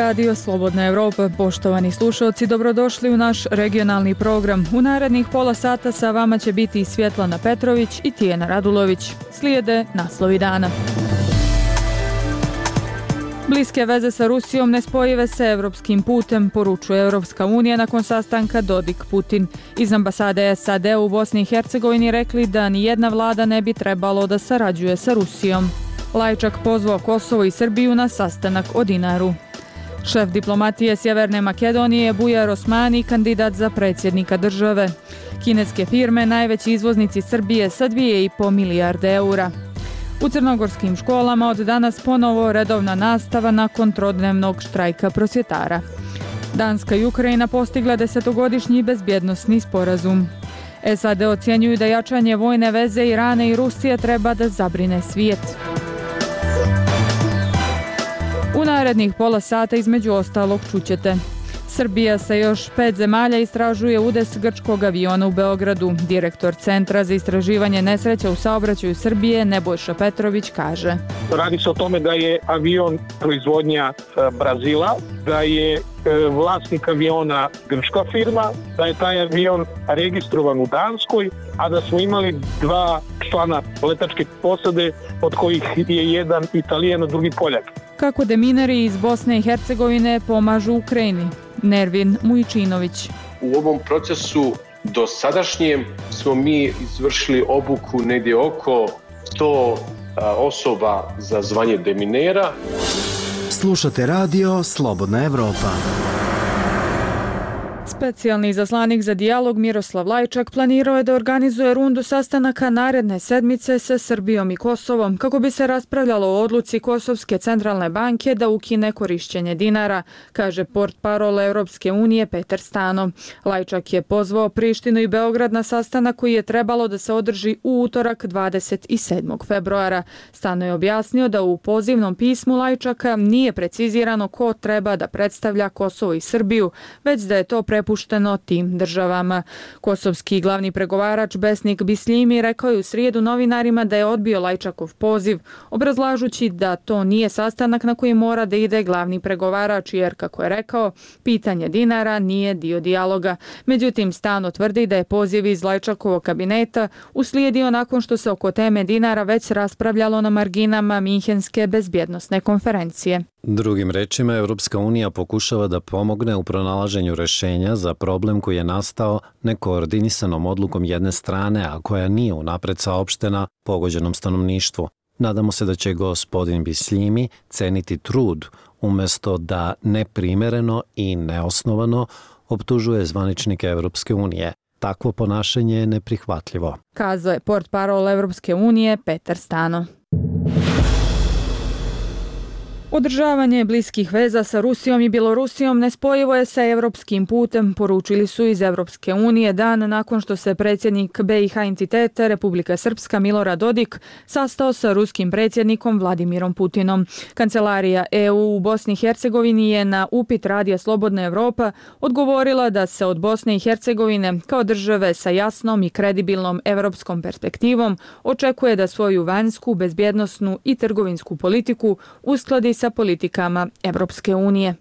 Radio Slobodna Evropa. Poštovani slušalci, dobrodošli u naš regionalni program. U narednih pola sata sa vama će biti Svjetlana Petrović i Tijena Radulović. Slijede naslovi dana. Bliske veze sa Rusijom nespojive se evropskim putem, poručuje Evropska unija nakon sastanka Dodik-Putin. Iz ambasade SAD u Bosni i Hercegovini rekli da ni jedna vlada ne bi trebalo da sarađuje sa Rusijom. Lajčak pozvao Kosovo i Srbiju na sastanak o dinaru. Šef diplomatije Sjeverne Makedonije Bujar Osmani kandidat za predsjednika države. Kineske firme najveći izvoznici Srbije sa 2,5 milijarde eura. U crnogorskim školama od danas ponovo redovna nastava nakon trodnevnog štrajka prosvjetara. Danska i Ukrajina postigla desetogodišnji bezbjednostni sporazum. SAD ocjenjuju da jačanje vojne veze Irana i Rusije treba da zabrine svijet. Narednih pola sata između ostalog čućete. Srbija sa još pet zemalja istražuje udes grčkog aviona u Beogradu. Direktor Centra za istraživanje nesreća u saobraćaju Srbije Nebojša Petrović kaže. Radi se o tome da je avion proizvodnja e, Brazila, da je vlasnik aviona grčka firma, da je taj avion registrovan u Danskoj, a da smo imali dva člana letačke posade od kojih je jedan italijan, a drugi poljak. Kako deminari iz Bosne i Hercegovine pomažu Ukrajini? Nervin Mujčinović. U ovom procesu do sadašnjem smo mi izvršili obuku negdje oko 100 osoba za zvanje deminera. Slušate radio Slobodna Evropa. Specijalni zaslanik za dijalog Miroslav Lajčak planirao je da organizuje rundu sastanaka naredne sedmice sa Srbijom i Kosovom kako bi se raspravljalo o odluci Kosovske centralne banke da ukine korišćenje dinara, kaže port parol Europske unije Peter Stano. Lajčak je pozvao Prištinu i Beograd na sastanak koji je trebalo da se održi u utorak 27. februara. Stano je objasnio da u pozivnom pismu Lajčaka nije precizirano ko treba da predstavlja Kosovo i Srbiju, već da je to prepušteno prepušteno tim državama. Kosovski glavni pregovarač Besnik Bisljimi rekao je u srijedu novinarima da je odbio Lajčakov poziv, obrazlažući da to nije sastanak na koji mora da ide glavni pregovarač, jer, kako je rekao, pitanje dinara nije dio dijaloga. Međutim, Stano tvrdi da je poziv iz Lajčakovog kabineta uslijedio nakon što se oko teme dinara već raspravljalo na marginama Minhenske bezbjednostne konferencije. Drugim rečima, Evropska unija pokušava da pomogne u pronalaženju rešenja za problem koji je nastao nekoordinisanom odlukom jedne strane, a koja nije unapred saopštena pogođenom stanovništvu. Nadamo se da će gospodin Bisljimi ceniti trud umesto da neprimereno i neosnovano optužuje zvaničnike Evropske unije. Takvo ponašanje je neprihvatljivo. Kazao je port parol Evropske unije Petar Stano. Održavanje bliskih veza sa Rusijom i Bjelorusijom nespojivo je sa evropskim putem, poručili su iz Evropske unije dan nakon što se predsjednik BiH entitete Republika Srpska Milorad Dodik sastao sa ruskim predsjednikom Vladimirom Putinom. Kancelarija EU u Bosni i Hercegovini je na upit Radija Slobodna Evropa odgovorila da se od Bosne i Hercegovine kao države sa jasnom i kredibilnom evropskom perspektivom očekuje da svoju vanjsku, bezbjednostnu i trgovinsku politiku uskladi sa politikama Evropske unije.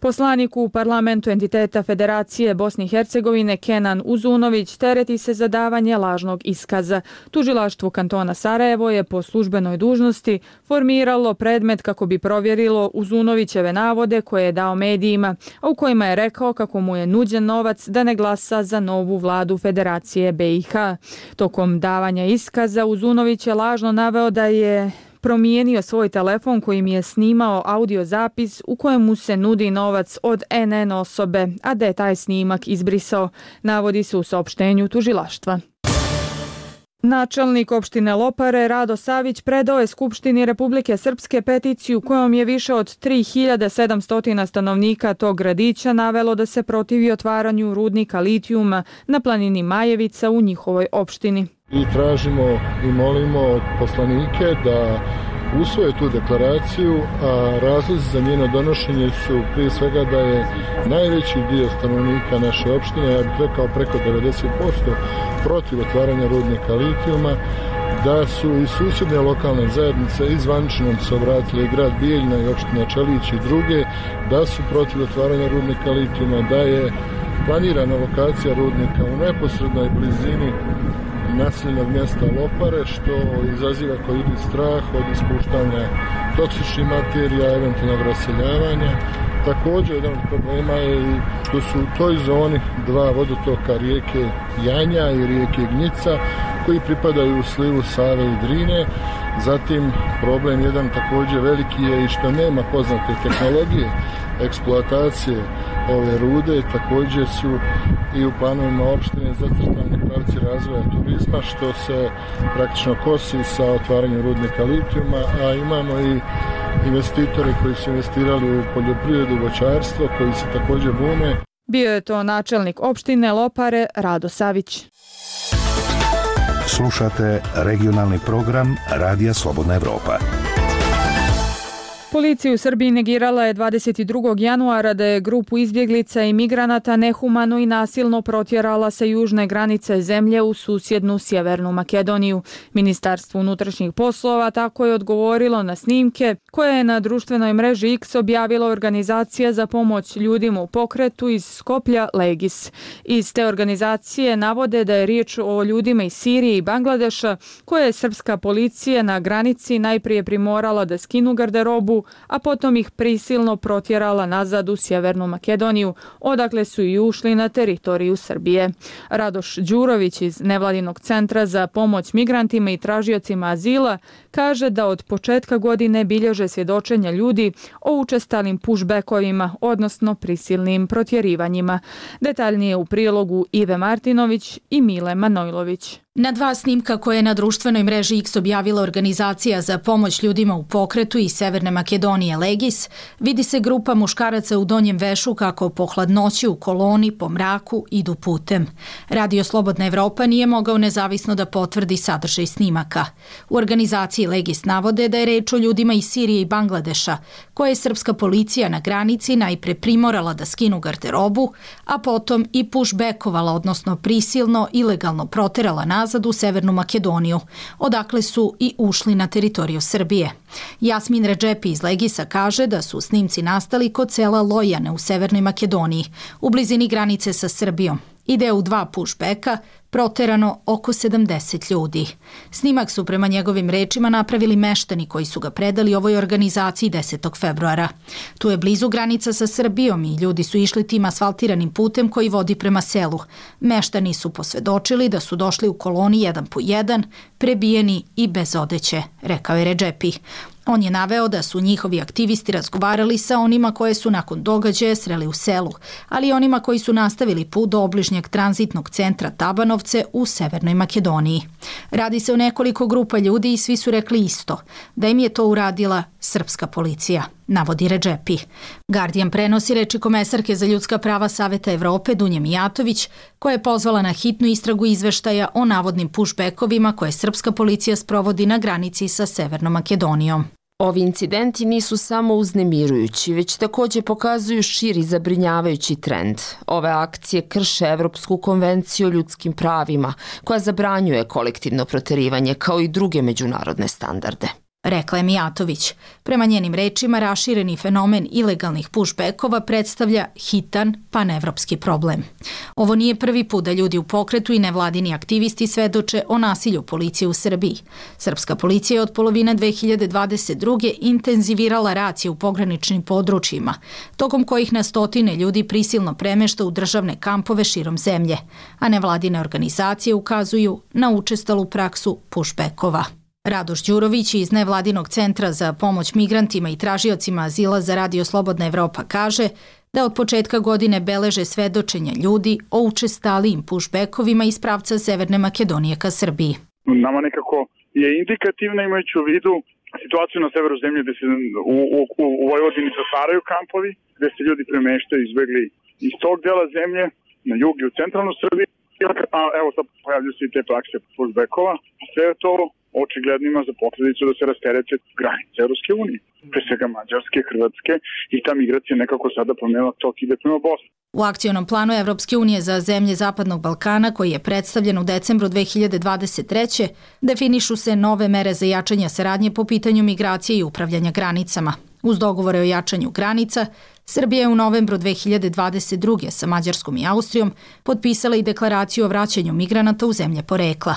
Poslanik u parlamentu entiteta Federacije Bosne i Hercegovine Kenan Uzunović tereti se za davanje lažnog iskaza. Tužilaštvo kantona Sarajevo je po službenoj dužnosti formiralo predmet kako bi provjerilo Uzunovićeve navode koje je dao medijima, a u kojima je rekao kako mu je nuđen novac da ne glasa za novu vladu Federacije BiH. Tokom davanja iskaza Uzunović je lažno naveo da je promijenio svoj telefon kojim je snimao audio zapis u kojemu se nudi novac od NN osobe, a da je taj snimak izbrisao, navodi se u saopštenju tužilaštva. Načelnik opštine Lopare Rado Savić predao je Skupštini Republike Srpske peticiju kojom je više od 3700 stanovnika tog gradića navelo da se protivi otvaranju rudnika litijuma na planini Majevica u njihovoj opštini. I tražimo i molimo od poslanike da usvoje tu deklaraciju, a razlozi za njeno donošenje su prije svega da je najveći dio stanovnika naše opštine, ja bih rekao preko 90%, protiv otvaranja rudnika litijuma, da su i susjedne lokalne zajednice i zvaničnom se obratili grad Bijeljna i opština Čelić i druge, da su protiv otvaranja rudnika litijuma, da je planirana lokacija rudnika u neposrednoj blizini naseljenog mjesta Lopare, što izaziva kod ljudi strah od ispuštanja toksičnih materija, eventualnog raseljavanja. Također, jedan od problema je i što su u toj zoni dva vodotoka rijeke Janja i rijeke Gnjica, koji pripadaju u slivu Save i Drine. Zatim, problem jedan također veliki je i što nema poznate tehnologije eksploatacije ove rude, također su i u planovima opštine zacrtani pravci razvoja turizma, što se praktično kosi sa otvaranjem rudnika litijuma, a imamo i investitore koji su investirali u poljoprivredu, voćarstvo, koji se također bune. Bio je to načelnik opštine Lopare Rado Savić. Slušate regionalni program Radija Slobodna Evropa. Policija u Srbiji negirala je 22. januara da je grupu izbjeglica i migranata nehumano i nasilno protjerala sa južne granice zemlje u susjednu Sjevernu Makedoniju. Ministarstvo unutrašnjih poslova tako je odgovorilo na snimke koje je na društvenoj mreži X objavila organizacija za pomoć ljudima u pokretu iz Skoplja Legis. Iz te organizacije navode da je riječ o ljudima iz Sirije i Bangladeša koje je srpska policija na granici najprije primorala da skinu garderobu, a potom ih prisilno protjerala nazad u Sjevernu Makedoniju, odakle su i ušli na teritoriju Srbije. Radoš Đurović iz Nevladinog centra za pomoć migrantima i tražiocima azila kaže da od početka godine bilježe svjedočenja ljudi o učestalim pushbackovima, odnosno prisilnim protjerivanjima. Detaljnije u prilogu Ive Martinović i Mile Manojlović. Na dva snimka koje je na društvenoj mreži X objavila organizacija za pomoć ljudima u pokretu iz Severne Makedonije Legis, vidi se grupa muškaraca u donjem vešu kako po hladnoći u koloni, po mraku idu putem. Radio Slobodna Evropa nije mogao nezavisno da potvrdi sadržaj snimaka. U organizaciji Legis navode da je reč o ljudima iz Sirije i Bangladeša, koje je srpska policija na granici najpre primorala da skinu garderobu, a potom i pushbackovala, odnosno prisilno, ilegalno proterala nazad nazad u Severnu Makedoniju, odakle su i ušli na teritoriju Srbije. Jasmin Redžepi iz Legisa kaže da su snimci nastali kod sela Lojane u Severnoj Makedoniji, u blizini granice sa Srbijom. Ide u dva pushbacka, proterano oko 70 ljudi. Snimak su prema njegovim rečima napravili meštani koji su ga predali ovoj organizaciji 10. februara. Tu je blizu granica sa Srbijom i ljudi su išli tim asfaltiranim putem koji vodi prema selu. Meštani su posvedočili da su došli u koloni jedan po jedan, prebijeni i bez odeće, rekao je Redžepi. On je naveo da su njihovi aktivisti razgovarali sa onima koje su nakon događaja sreli u selu, ali i onima koji su nastavili put do obližnjeg tranzitnog centra Tabanovce u Severnoj Makedoniji. Radi se o nekoliko grupa ljudi i svi su rekli isto, da im je to uradila srpska policija, navodi Redžepi. Guardian prenosi reči komesarke za ljudska prava Saveta Evrope Dunje Mijatović, koja je pozvala na hitnu istragu izveštaja o navodnim pushbackovima koje srpska policija sprovodi na granici sa Severnom Makedonijom. Ovi incidenti nisu samo uznemirujući, već takođe pokazuju širi zabrinjavajući trend. Ove akcije krše Evropsku konvenciju o ljudskim pravima, koja zabranjuje kolektivno proterivanje kao i druge međunarodne standarde rekla je Mijatović. Prema njenim rečima, rašireni fenomen ilegalnih pushbackova predstavlja hitan panevropski problem. Ovo nije prvi put da ljudi u pokretu i nevladini aktivisti svedoče o nasilju policije u Srbiji. Srpska policija je od polovine 2022. intenzivirala racije u pograničnim područjima, tokom kojih na stotine ljudi prisilno premešta u državne kampove širom zemlje, a nevladine organizacije ukazuju na učestalu praksu pushbackova. Radoš Đurović iz Nevladinog centra za pomoć migrantima i tražiocima azila za Radio Slobodna Evropa kaže da od početka godine beleže svedočenja ljudi o učestalijim pushbackovima iz pravca Severne Makedonije ka Srbiji. Nama nekako je indikativno imajući u vidu situaciju na severu zemlje gde se u, u, u Vojvodini zatvaraju kampovi, gde se ljudi premeštaju izbegli iz tog dela zemlje na jug i u centralnu Srbiju, a evo sad pojavljuju se i te prakse pushbackova. Sve to očigledno ima za posledicu da se rasterete granice Europske unije, pre svega Mađarske, Hrvatske i ta migracija nekako sada pomenula tok ide prema Bosni. U akcionom planu Evropske unije za zemlje Zapadnog Balkana, koji je predstavljen u decembru 2023. definišu se nove mere za jačanje saradnje po pitanju migracije i upravljanja granicama. Uz dogovore o jačanju granica, Srbija je u novembru 2022. sa Mađarskom i Austrijom potpisala i deklaraciju o vraćanju migranata u zemlje porekla.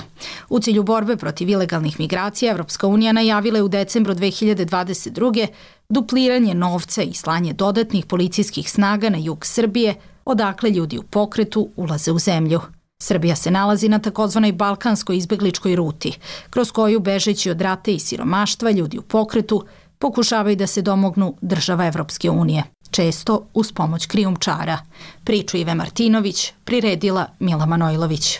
U cilju borbe protiv ilegalnih migracija, Evropska unija najavila je u decembru 2022. dupliranje novca i slanje dodatnih policijskih snaga na jug Srbije, odakle ljudi u pokretu ulaze u zemlju. Srbija se nalazi na takozvanoj balkanskoj izbegličkoj ruti, kroz koju bežeći od rate i siromaštva ljudi u pokretu pokušavaju da se domognu država Evropske unije, često uz pomoć krijumčara. Priču Ive Martinović priredila Mila Manojlović.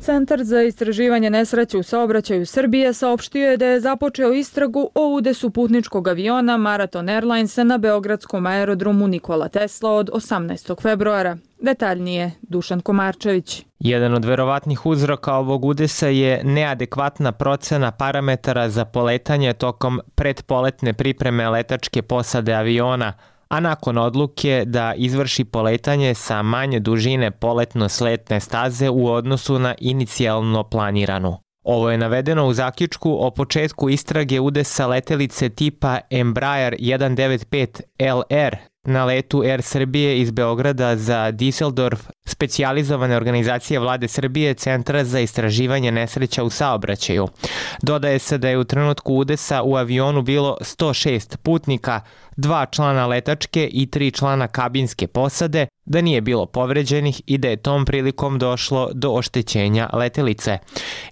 Centar za istraživanje nesreće u saobraćaju Srbije saopštio je da je započeo istragu o udesu putničkog aviona Marathon Airlines na Beogradskom aerodromu Nikola Tesla od 18. februara. Detaljnije, Dušan Komarčević. Jedan od verovatnih uzroka ovog udesa je neadekvatna procena parametara za poletanje tokom predpoletne pripreme letačke posade aviona, a nakon odluke da izvrši poletanje sa manje dužine poletno-sletne staze u odnosu na inicijalno planiranu. Ovo je navedeno u zaključku o početku istrage udesa letelice tipa Embraer 195 LR na letu Air Srbije iz Beograda za Düsseldorf specijalizovane organizacije vlade Srbije Centra za istraživanje nesreća u saobraćaju. Dodaje se da je u trenutku udesa u avionu bilo 106 putnika, dva člana letačke i tri člana kabinske posade, da nije bilo povređenih i da je tom prilikom došlo do oštećenja letelice.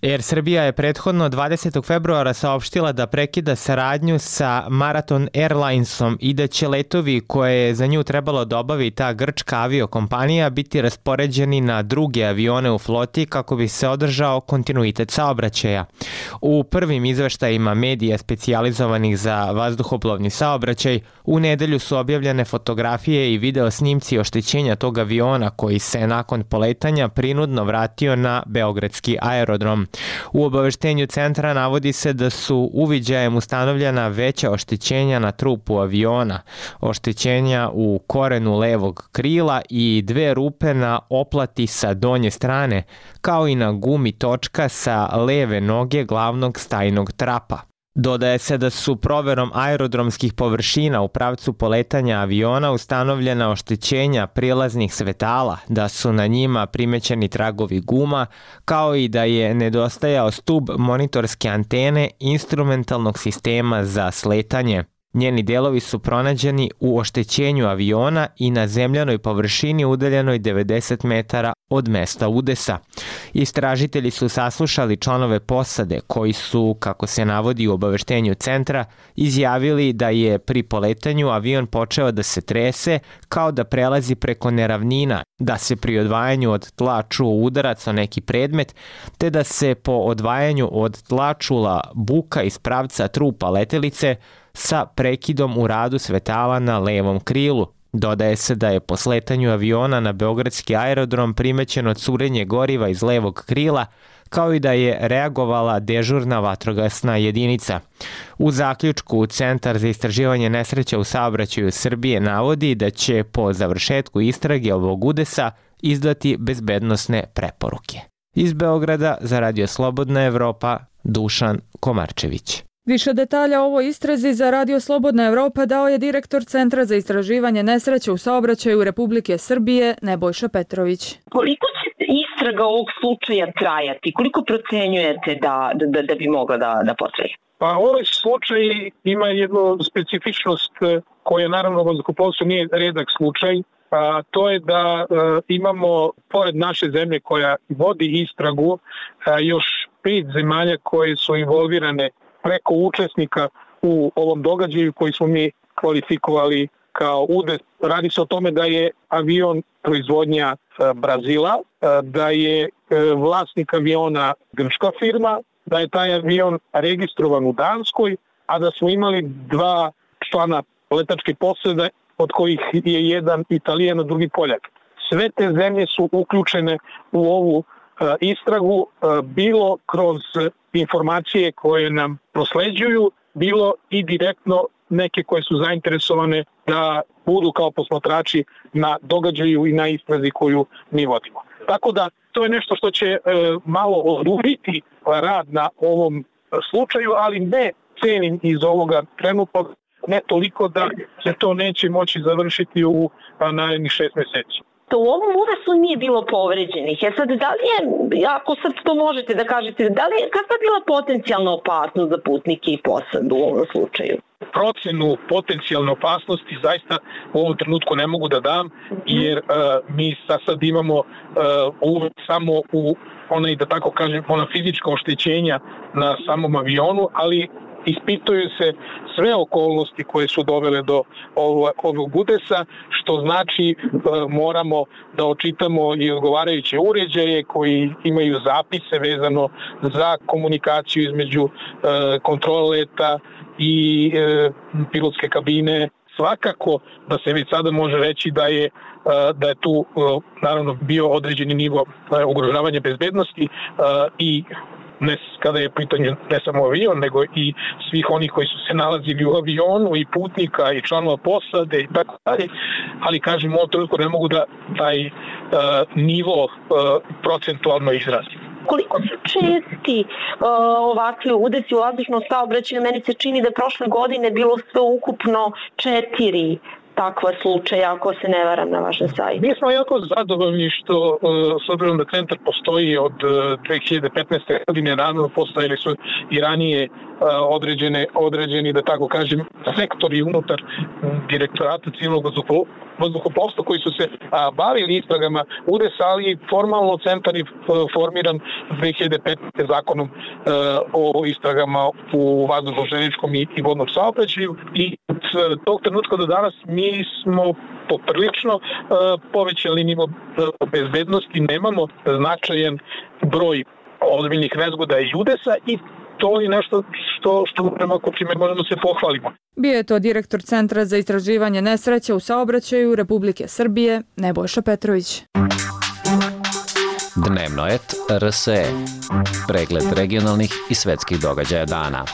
Air Srbija je prethodno 20. februara saopštila da prekida saradnju sa Marathon Airlinesom i da će letovi koje je za nju trebalo da obavi ta grčka aviokompanija biti raspoređeni na druge avione u floti kako bi se održao kontinuitet saobraćaja. U prvim izveštajima medija specijalizovanih za vazduhoplovni saobraćaj u nedelju su objavljene fotografije i video snimci oštećenja tog aviona koji se nakon poletanja prinudno vratio na Beogradski aerodrom. U obaveštenju centra navodi se da su uviđajem ustanovljena veća oštećenja na trupu aviona, oštećenja u korenu levog krila i dve rupe na oplati sa donje strane, kao i na gumi točka sa leve noge glavnog stajnog trapa. Dodaje se da su proverom aerodromskih površina u pravcu poletanja aviona ustanovljena oštećenja prilaznih svetala, da su na njima primećeni tragovi guma, kao i da je nedostajao stub monitorske antene instrumentalnog sistema za sletanje. Njeni delovi su pronađeni u oštećenju aviona i na zemljanoj površini udaljenoj 90 metara od mesta udesa. Istražitelji su saslušali članove posade koji su, kako se navodi u obaveštenju centra, izjavili da je pri poletanju avion počeo da se trese kao da prelazi preko neravnina, da se pri odvajanju od tla čuo udarac o neki predmet, te da se po odvajanju od tla čula buka iz pravca trupa letelice, sa prekidom u radu svetala na levom krilu. Dodaje se da je po sletanju aviona na Beogradski aerodrom primećeno curenje goriva iz levog krila, kao i da je reagovala dežurna vatrogasna jedinica. U zaključku Centar za istraživanje nesreća u saobraćaju Srbije navodi da će po završetku istrage ovog udesa izdati bezbednostne preporuke. Iz Beograda za Radio Slobodna Evropa Dušan Komarčević. Više detalja o ovoj istrazi za Radio Slobodna Evropa dao je direktor Centra za istraživanje nesreće u saobraćaju Republike Srbije Nebojša Petrović. Koliko će istraga ovog slučaja trajati? Koliko procenjujete da, da, da bi mogla da, da potraje? Pa ovaj slučaj ima jednu specifičnost koja naravno vazduhoplovstvo nije redak slučaj, a to je da a, imamo pored naše zemlje koja vodi istragu a, još pet zemalja koje su involvirane preko učesnika u ovom događaju koji smo mi kvalifikovali kao udes. Radi se o tome da je avion proizvodnja e, Brazila, e, da je e, vlasnik aviona grčka firma, da je taj avion registrovan u Danskoj, a da smo imali dva člana letačke posede, od kojih je jedan italijan, a drugi poljak. Sve te zemlje su uključene u ovu istragu bilo kroz informacije koje nam prosleđuju, bilo i direktno neke koje su zainteresovane da budu kao posmatrači na događaju i na istrazi koju mi vodimo. Tako da to je nešto što će e, malo oduriti rad na ovom slučaju, ali ne cenim iz ovoga trenutnog, ne toliko da se to neće moći završiti u narednih šest meseci to u ovom udesu nije bilo povređenih. E sad, da li je, ako sad to možete da kažete, da li je, kakva je bila potencijalna opasnost za putnike i posadu u ovom slučaju? procenu potencijalne opasnosti zaista u ovom trenutku ne mogu da dam jer uh, mi sa sad imamo uh, samo u onaj da tako kažem ona fizička oštećenja na samom avionu ali ispituju se sve okolnosti koje su dovele do ovog udesa, što znači e, moramo da očitamo i odgovarajuće uređaje koji imaju zapise vezano za komunikaciju između e, kontroleta i e, pilotske kabine. Svakako da se već sada može reći da je da je tu naravno bio određeni nivo ugrožavanja bezbednosti i ne kada je pitanje ne samo avion, nego i svih onih koji su se nalazili u avionu i putnika i članova posade i tako dalje, ali kažem, ovo toliko ne mogu da taj uh, nivo uh, procentualno izrazim. Koliko su česti uh, ovakvi udesi u vazdušnom saobraćaju? Meni se čini da prošle godine bilo sve ukupno četiri takva slučaja, ako se ne varam na vašem sajtu. Mi smo jako zadovoljni što, uh, s obzirom da centar postoji od 2015. Uh, godine, rano postojili su i ranije uh, određene, određeni, da tako kažem, sektori unutar direktorata civilnog vazduhoplovstva koji su se bavili istragama UDES, ali formalno centar je formiran 2015. zakonom o istragama u vazduhoženičkom i, i vodnom saobraćaju i od tog trenutka do danas mi mi smo poprilično uh, povećali nivo uh, bezbednosti, nemamo značajan broj ozbiljnih nezgoda i udesa i to je nešto što, što prema čime možemo se pohvalimo. Bio je to direktor Centra za istraživanje nesreća u saobraćaju Republike Srbije, Nebojša Petrović. Dnevno et RSE. Pregled regionalnih i svetskih događaja dana.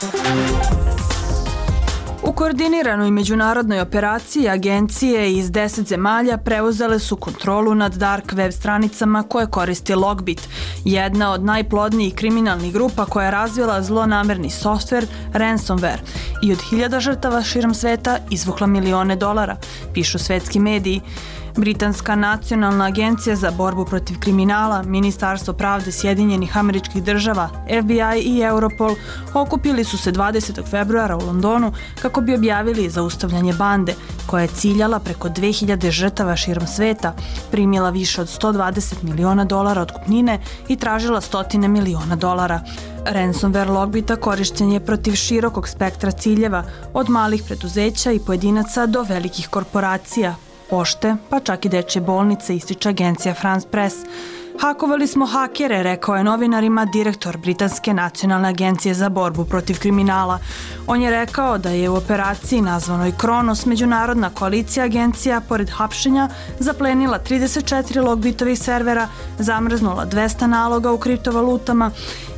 U koordiniranoj međunarodnoj operaciji agencije iz 10 zemalja preuzele su kontrolu nad dark web stranicama koje koristi Logbit, jedna od najplodnijih kriminalnih grupa koja je razvila zlonamerni softver ransomware i od hiljada žrtava širom sveta izvukla milione dolara, pišu svetski mediji. Britanska nacionalna agencija za borbu protiv kriminala, Ministarstvo pravde Sjedinjenih američkih država, FBI i Europol okupili su se 20. februara u Londonu kako bi objavili zaustavljanje bande, koja je ciljala preko 2000 žrtava širom sveta, primila više od 120 miliona dolara od kupnine i tražila stotine miliona dolara. Ransomware logbita korišćen je protiv širokog spektra ciljeva, od malih preduzeća i pojedinaca do velikih korporacija, pošte, pa čak i dečje bolnice, ističe agencija France Press. Hakovali smo hakere, rekao je novinarima direktor Britanske nacionalne agencije za borbu protiv kriminala. On je rekao da je u operaciji nazvanoj Kronos međunarodna koalicija agencija pored hapšenja zaplenila 34 logbitovih servera, zamrznula 200 naloga u kriptovalutama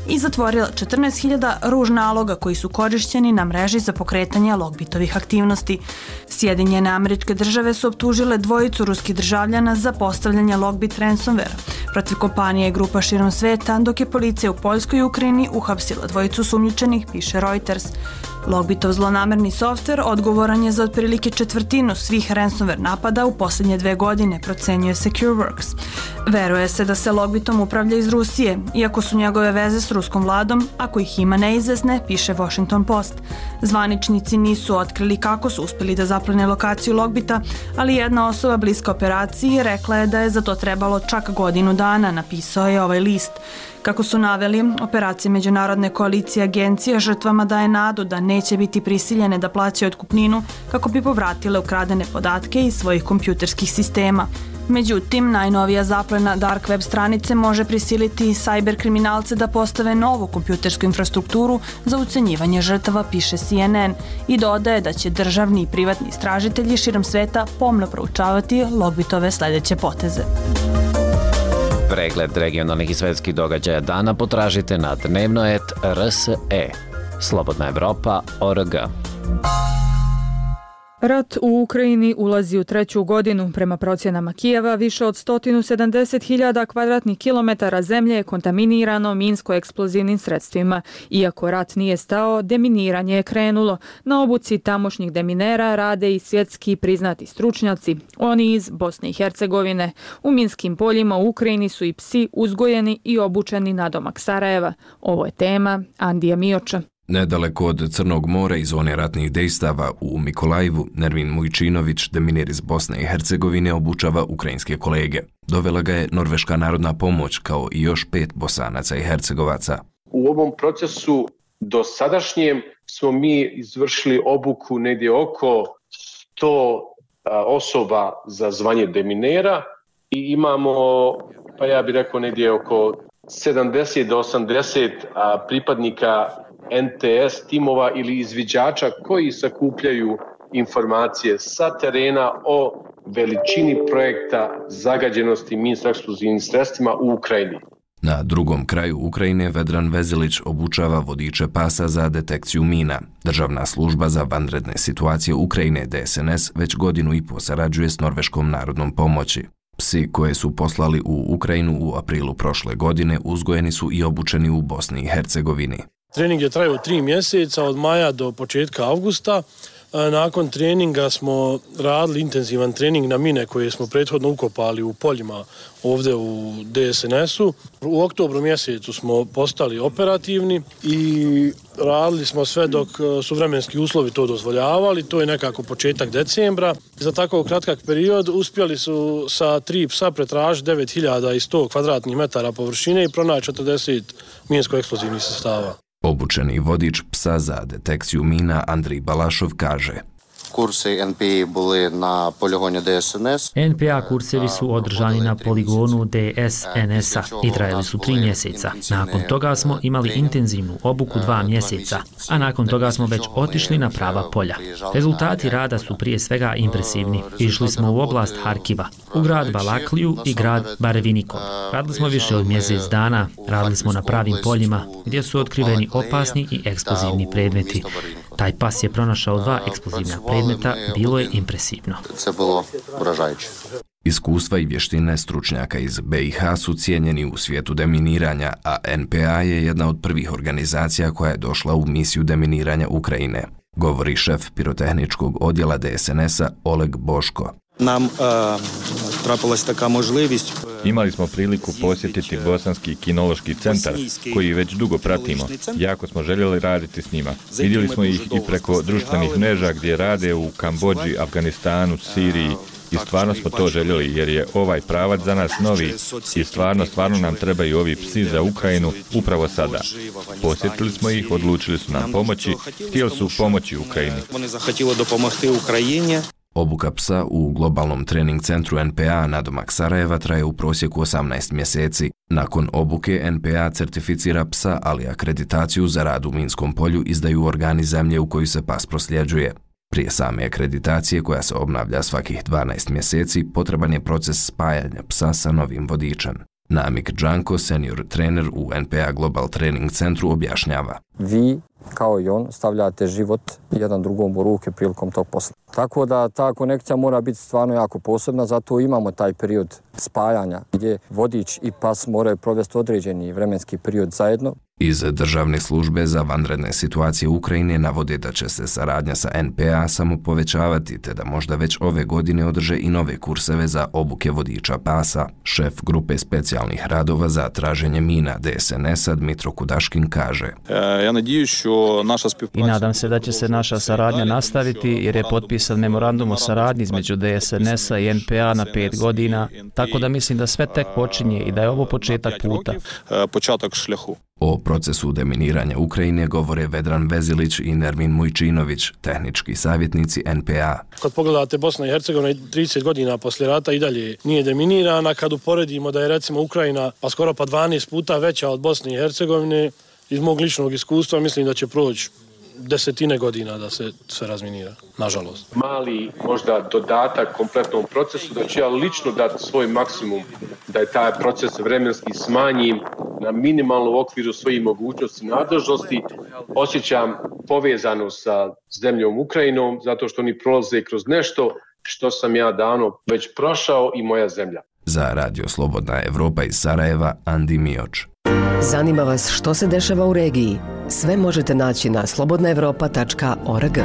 i zatvorila 14.000 ruž naloga koji su korišćeni na mreži za pokretanje logbitovih aktivnosti. Sjedinjene američke države su optužile dvojicu ruskih državljana za postavljanje logbit ransomware protiv kompanije i grupa širom sveta, dok je policija u Poljskoj i Ukrajini uhapsila dvojicu sumnjičenih, piše Reuters. Logbitov zlonamerni softver odgovoran je za otprilike četvrtinu svih ransomware napada u poslednje dve godine, procenjuje SecureWorks. Veruje se da se Logbitom upravlja iz Rusije, iako su njegove veze s ruskom vladom, ako ih ima neizvesne, piše Washington Post. Zvaničnici nisu otkrili kako su uspeli da zaplene lokaciju Logbita, ali jedna osoba bliska operaciji rekla je da je za to trebalo čak godinu dana, napisao je ovaj list. Kako su naveli, operacija Međunarodne koalicije agencija žrtvama daje nadu da neće biti prisiljene da plaćaju otkupninu kako bi povratile ukradene podatke iz svojih kompjuterskih sistema. Međutim, najnovija zaplena dark web stranice može prisiliti cyber kriminalce da postave novu kompjutersku infrastrukturu za ucenjivanje žrtava, piše CNN, i dodaje da će državni i privatni istražitelji širom sveta pomno proučavati logbitove sledeće poteze. Pregled regionalnih i svetskih događaja dana potražite na dnevnoet.rse. Slobodna Evropa.org. Rat u Ukrajini ulazi u treću godinu. Prema procjenama Kijeva, više od 170.000 kvadratnih kilometara zemlje je kontaminirano minsko-eksplozivnim sredstvima. Iako rat nije stao, deminiranje je krenulo. Na obuci tamošnjih deminera rade i svjetski priznati stručnjaci. Oni iz Bosne i Hercegovine. U minskim poljima u Ukrajini su i psi uzgojeni i obučeni na domak Sarajeva. Ovo je tema Andija Mioča. Nedaleko od Crnog mora i zone ratnih dejstava u Mikolajvu, Nervin Mujčinović, deminir iz Bosne i Hercegovine, obučava ukrajinske kolege. Dovela ga je Norveška narodna pomoć, kao i još pet bosanaca i hercegovaca. U ovom procesu do sadašnjem smo mi izvršili obuku negdje oko 100 osoba za zvanje deminera i imamo, pa ja bih rekao, negdje oko 70 do 80 pripadnika NTS timova ili izviđača koji sakupljaju informacije sa terena o veličini projekta zagađenosti minsko-eksplozivnim sredstvima u Ukrajini. Na drugom kraju Ukrajine Vedran Vezilić obučava vodiče pasa za detekciju mina. Državna služba za vanredne situacije Ukrajine DSNS već godinu i po sarađuje s Norveškom narodnom pomoći. Psi koje su poslali u Ukrajinu u aprilu prošle godine uzgojeni su i obučeni u Bosni i Hercegovini. Trening je trajao tri mjeseca, od maja do početka avgusta. E, nakon treninga smo radili intenzivan trening na mine koje smo prethodno ukopali u poljima ovdje u DSNS-u. U oktobru mjesecu smo postali operativni i radili smo sve dok e, su vremenski uslovi to dozvoljavali. To je nekako početak decembra. Za tako kratkak period uspjeli su sa tri psa pretražiti 9100 kvadratnih metara površine i pronaći 40 minsko-eksplozivnih sastava. Obučeni vodič psa za detekciju mina Andrij Balašov kaže Kursi NPA bili na poligonu DSNS. NPA kursevi su održani na poligonu DSNS-a i trajali su tri mjeseca. Nakon toga smo imali intenzivnu obuku dva mjeseca, a nakon toga smo već otišli na prava polja. Rezultati rada su prije svega impresivni. Išli smo u oblast Harkiva, u grad Balakliju i grad Barevinikov. Radili smo više od mjesec dana, radili smo na pravim poljima gdje su otkriveni opasni i eksplozivni predmeti. Taj pas je pronašao dva eksplozivna predmeta, bilo je impresivno. Iskustva i vještine stručnjaka iz BiH su cijenjeni u svijetu deminiranja, a NPA je jedna od prvih organizacija koja je došla u misiju deminiranja Ukrajine, govori šef pirotehničkog odjela DSNS-a Oleg Boško. Nam uh, trapalась taka možljivost Imali smo priliku posjetiti Bosanski kinološki centar, koji već dugo pratimo. Jako smo željeli raditi s njima. Vidjeli smo ih i preko društvenih mreža gdje rade u Kambođi, Afganistanu, Siriji, i stvarno smo to željeli jer je ovaj pravac za nas novi i stvarno, stvarno nam trebaju ovi psi za Ukrajinu upravo sada. Posjetili smo ih, odlučili su nam pomoći, htjeli su pomoći Ukrajini. Oni zahotili dopomogti Ukrajini. Obuka psa u globalnom trening centru NPA na domak Sarajeva traje u prosjeku 18 mjeseci. Nakon obuke NPA certificira psa, ali akreditaciju za rad u Minskom polju izdaju organi zemlje u koju se pas prosljeđuje. Prije same akreditacije, koja se obnavlja svakih 12 mjeseci, potreban je proces spajanja psa sa novim vodičem. Namik Džanko, senior trener u NPA Global Training Centru, objašnjava. Vi, kao i on, stavljate život jedan drugom u ruke prilikom tog posla. Tako da ta konekcija mora biti stvarno jako posebna, zato imamo taj period spajanja gdje vodič i pas moraju provesti određeni vremenski period zajedno. Iz državne službe za vanredne situacije Ukrajine navode da će se saradnja sa NPA samo povećavati te da možda već ove godine održe i nove kurseve za obuke vodiča pasa. Šef grupe specijalnih radova za traženje mina DSNS-a Dmitro Kudaškin kaže. Ja nadiju što naša I nadam se da će se naša saradnja nastaviti jer je potpisan memorandum o saradnji između DSNS-a i NPA na pet godina, tako da mislim da sve tek počinje i da je ovo početak puta. Početak šljahu. O procesu deminiranja Ukrajine govore Vedran Vezilić i Nermin Mujčinović, tehnički savjetnici NPA. Kad pogledate Bosna i Hercegovina 30 godina poslije rata i dalje nije deminirana, kad uporedimo da je recimo Ukrajina pa skoro pa 12 puta veća od Bosne i Hercegovine, iz mog ličnog iskustva mislim da će proći desetine godina da se sve razminira, nažalost. Mali možda dodatak kompletnom procesu, da ću ja lično dati svoj maksimum da je taj proces vremenski smanjim na minimalnu okviru svojih mogućnosti i nadležnosti. Osjećam povezano sa zemljom Ukrajinom zato što oni prolaze kroz nešto što sam ja davno već prošao i moja zemlja. Za Radio Slobodna Evropa iz Sarajeva, Andi Mioč. Zanima vas što se dešava u regiji? Sve možete naći na slobodnaevropa.org.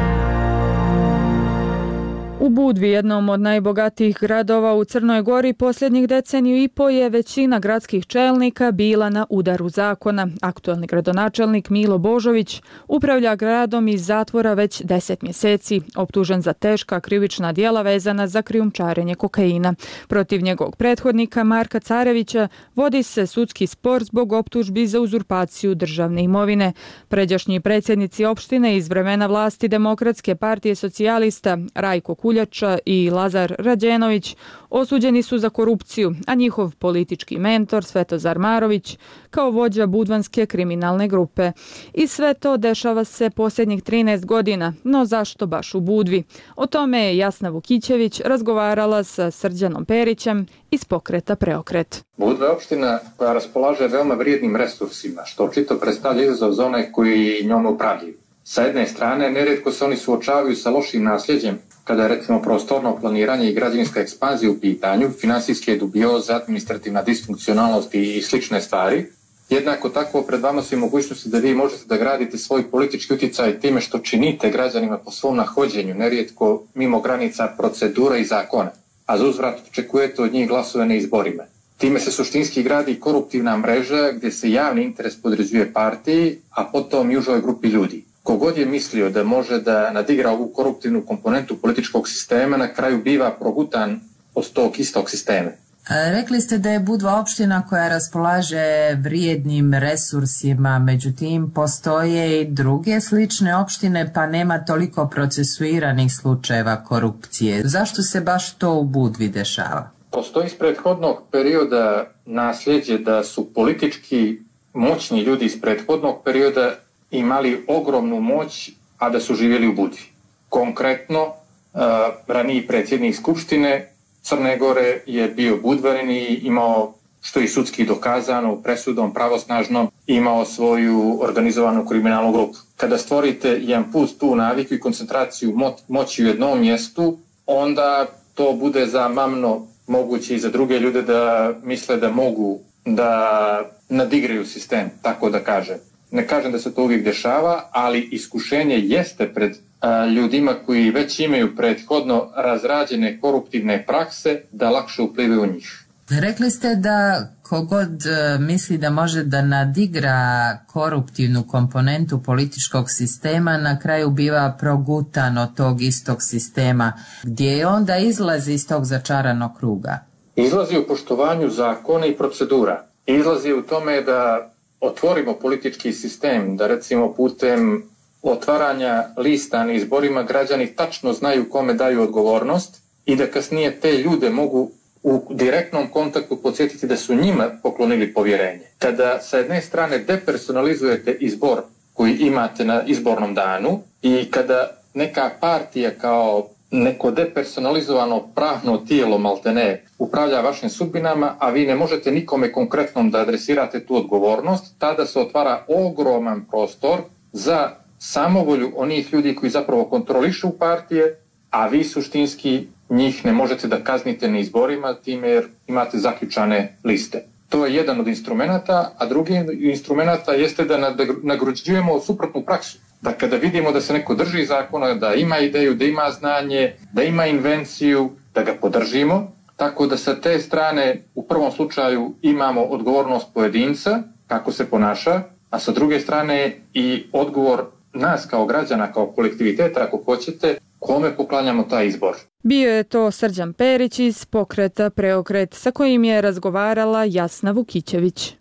Budvi, jednom od najbogatijih gradova u Crnoj Gori, posljednjih deceniju i po je većina gradskih čelnika bila na udaru zakona. Aktualni gradonačelnik Milo Božović upravlja gradom iz zatvora već deset mjeseci, optužen za teška krivična dijela vezana za krijumčarenje kokaina. Protiv njegovog prethodnika Marka Carevića vodi se sudski spor zbog optužbi za uzurpaciju državne imovine. Pređašnji predsjednici opštine iz vremena vlasti Demokratske partije socijalista Rajko Kulja Kuljača i Lazar Rađenović osuđeni su za korupciju, a njihov politički mentor Svetozar Marović kao vođa budvanske kriminalne grupe. I sve to dešava se posljednjih 13 godina, no zašto baš u Budvi? O tome je Jasna Vukićević razgovarala sa Srđanom Perićem iz pokreta Preokret. Budva je opština koja raspolaže veoma vrijednim resursima, što očito predstavlja izazov za one koji njom upravljaju. Sa jedne strane, neredko se oni suočavaju sa lošim nasljeđem kada je recimo prostorno planiranje i građevinska ekspanzija u pitanju, finansijske dubioze, administrativna disfunkcionalnost i slične stvari, jednako tako pred vama su i mogućnosti da vi možete da gradite svoj politički utjecaj time što činite građanima po svom nahođenju, nerijetko mimo granica procedura i zakona, a za uzvrat očekujete od njih glasove na izborima. Time se suštinski gradi koruptivna mreža gdje se javni interes podređuje partiji, a potom i užoj grupi ljudi. Kogod je mislio da može da nadigra ovu koruptivnu komponentu političkog sistema, na kraju biva progutan od tog istog sistema. Rekli ste da je Budva opština koja raspolaže vrijednim resursima, međutim postoje i druge slične opštine pa nema toliko procesuiranih slučajeva korupcije. Zašto se baš to u Budvi dešava? Postoji iz prethodnog perioda nasljeđe da su politički moćni ljudi iz prethodnog perioda imali ogromnu moć, a da su živjeli u Budvi. Konkretno, uh, raniji predsjednik Skupštine Crne Gore je bio budvarin i imao što je sudski dokazano, presudom, pravosnažnom, imao svoju organizovanu kriminalnu grupu. Kada stvorite jedan put tu naviku i koncentraciju mo moći u jednom mjestu, onda to bude za mamno moguće i za druge ljude da misle da mogu da nadigraju sistem, tako da kažem. Ne kažem da se to uvijek dešava, ali iskušenje jeste pred a, ljudima koji već imaju prethodno razrađene koruptivne prakse da lakše uplivaju u njih. Rekli ste da kogod e, misli da može da nadigra koruptivnu komponentu političkog sistema, na kraju biva progutan od tog istog sistema, gdje onda izlazi iz tog začaranog kruga. Izlazi u poštovanju zakona i procedura. Izlazi u tome da otvorimo politički sistem, da recimo putem otvaranja lista na izborima građani tačno znaju kome daju odgovornost i da kasnije te ljude mogu u direktnom kontaktu podsjetiti da su njima poklonili povjerenje. Kada sa jedne strane depersonalizujete izbor koji imate na izbornom danu i kada neka partija kao neko depersonalizovano pravno tijelo maltene upravlja vašim sudbinama, a vi ne možete nikome konkretnom da adresirate tu odgovornost, tada se otvara ogroman prostor za samovolju onih ljudi koji zapravo kontrolišu partije, a vi suštinski njih ne možete da kaznite na izborima time jer imate zaključane liste. To je jedan od instrumenta, a drugi instrumenta jeste da nagrađujemo suprotnu praksu da kada vidimo da se neko drži zakona, da ima ideju, da ima znanje, da ima invenciju, da ga podržimo, tako da sa te strane u prvom slučaju imamo odgovornost pojedinca, kako se ponaša, a sa druge strane i odgovor nas kao građana, kao kolektiviteta, ako hoćete, kome poklanjamo taj izbor. Bio je to Srđan Perić iz pokreta Preokret, sa kojim je razgovarala Jasna Vukićević.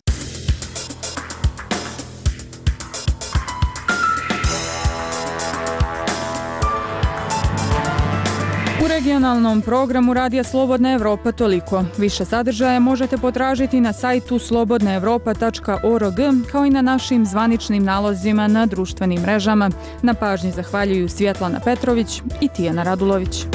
Nacionalnom programu Radija Slobodna Evropa toliko. Više sadržaja možete potražiti na sajtu slobodnaevropa.org kao i na našim zvaničnim nalozima na društvenim mrežama. Na pažnji zahvaljuju Svjetlana Petrović i Tijana Radulović.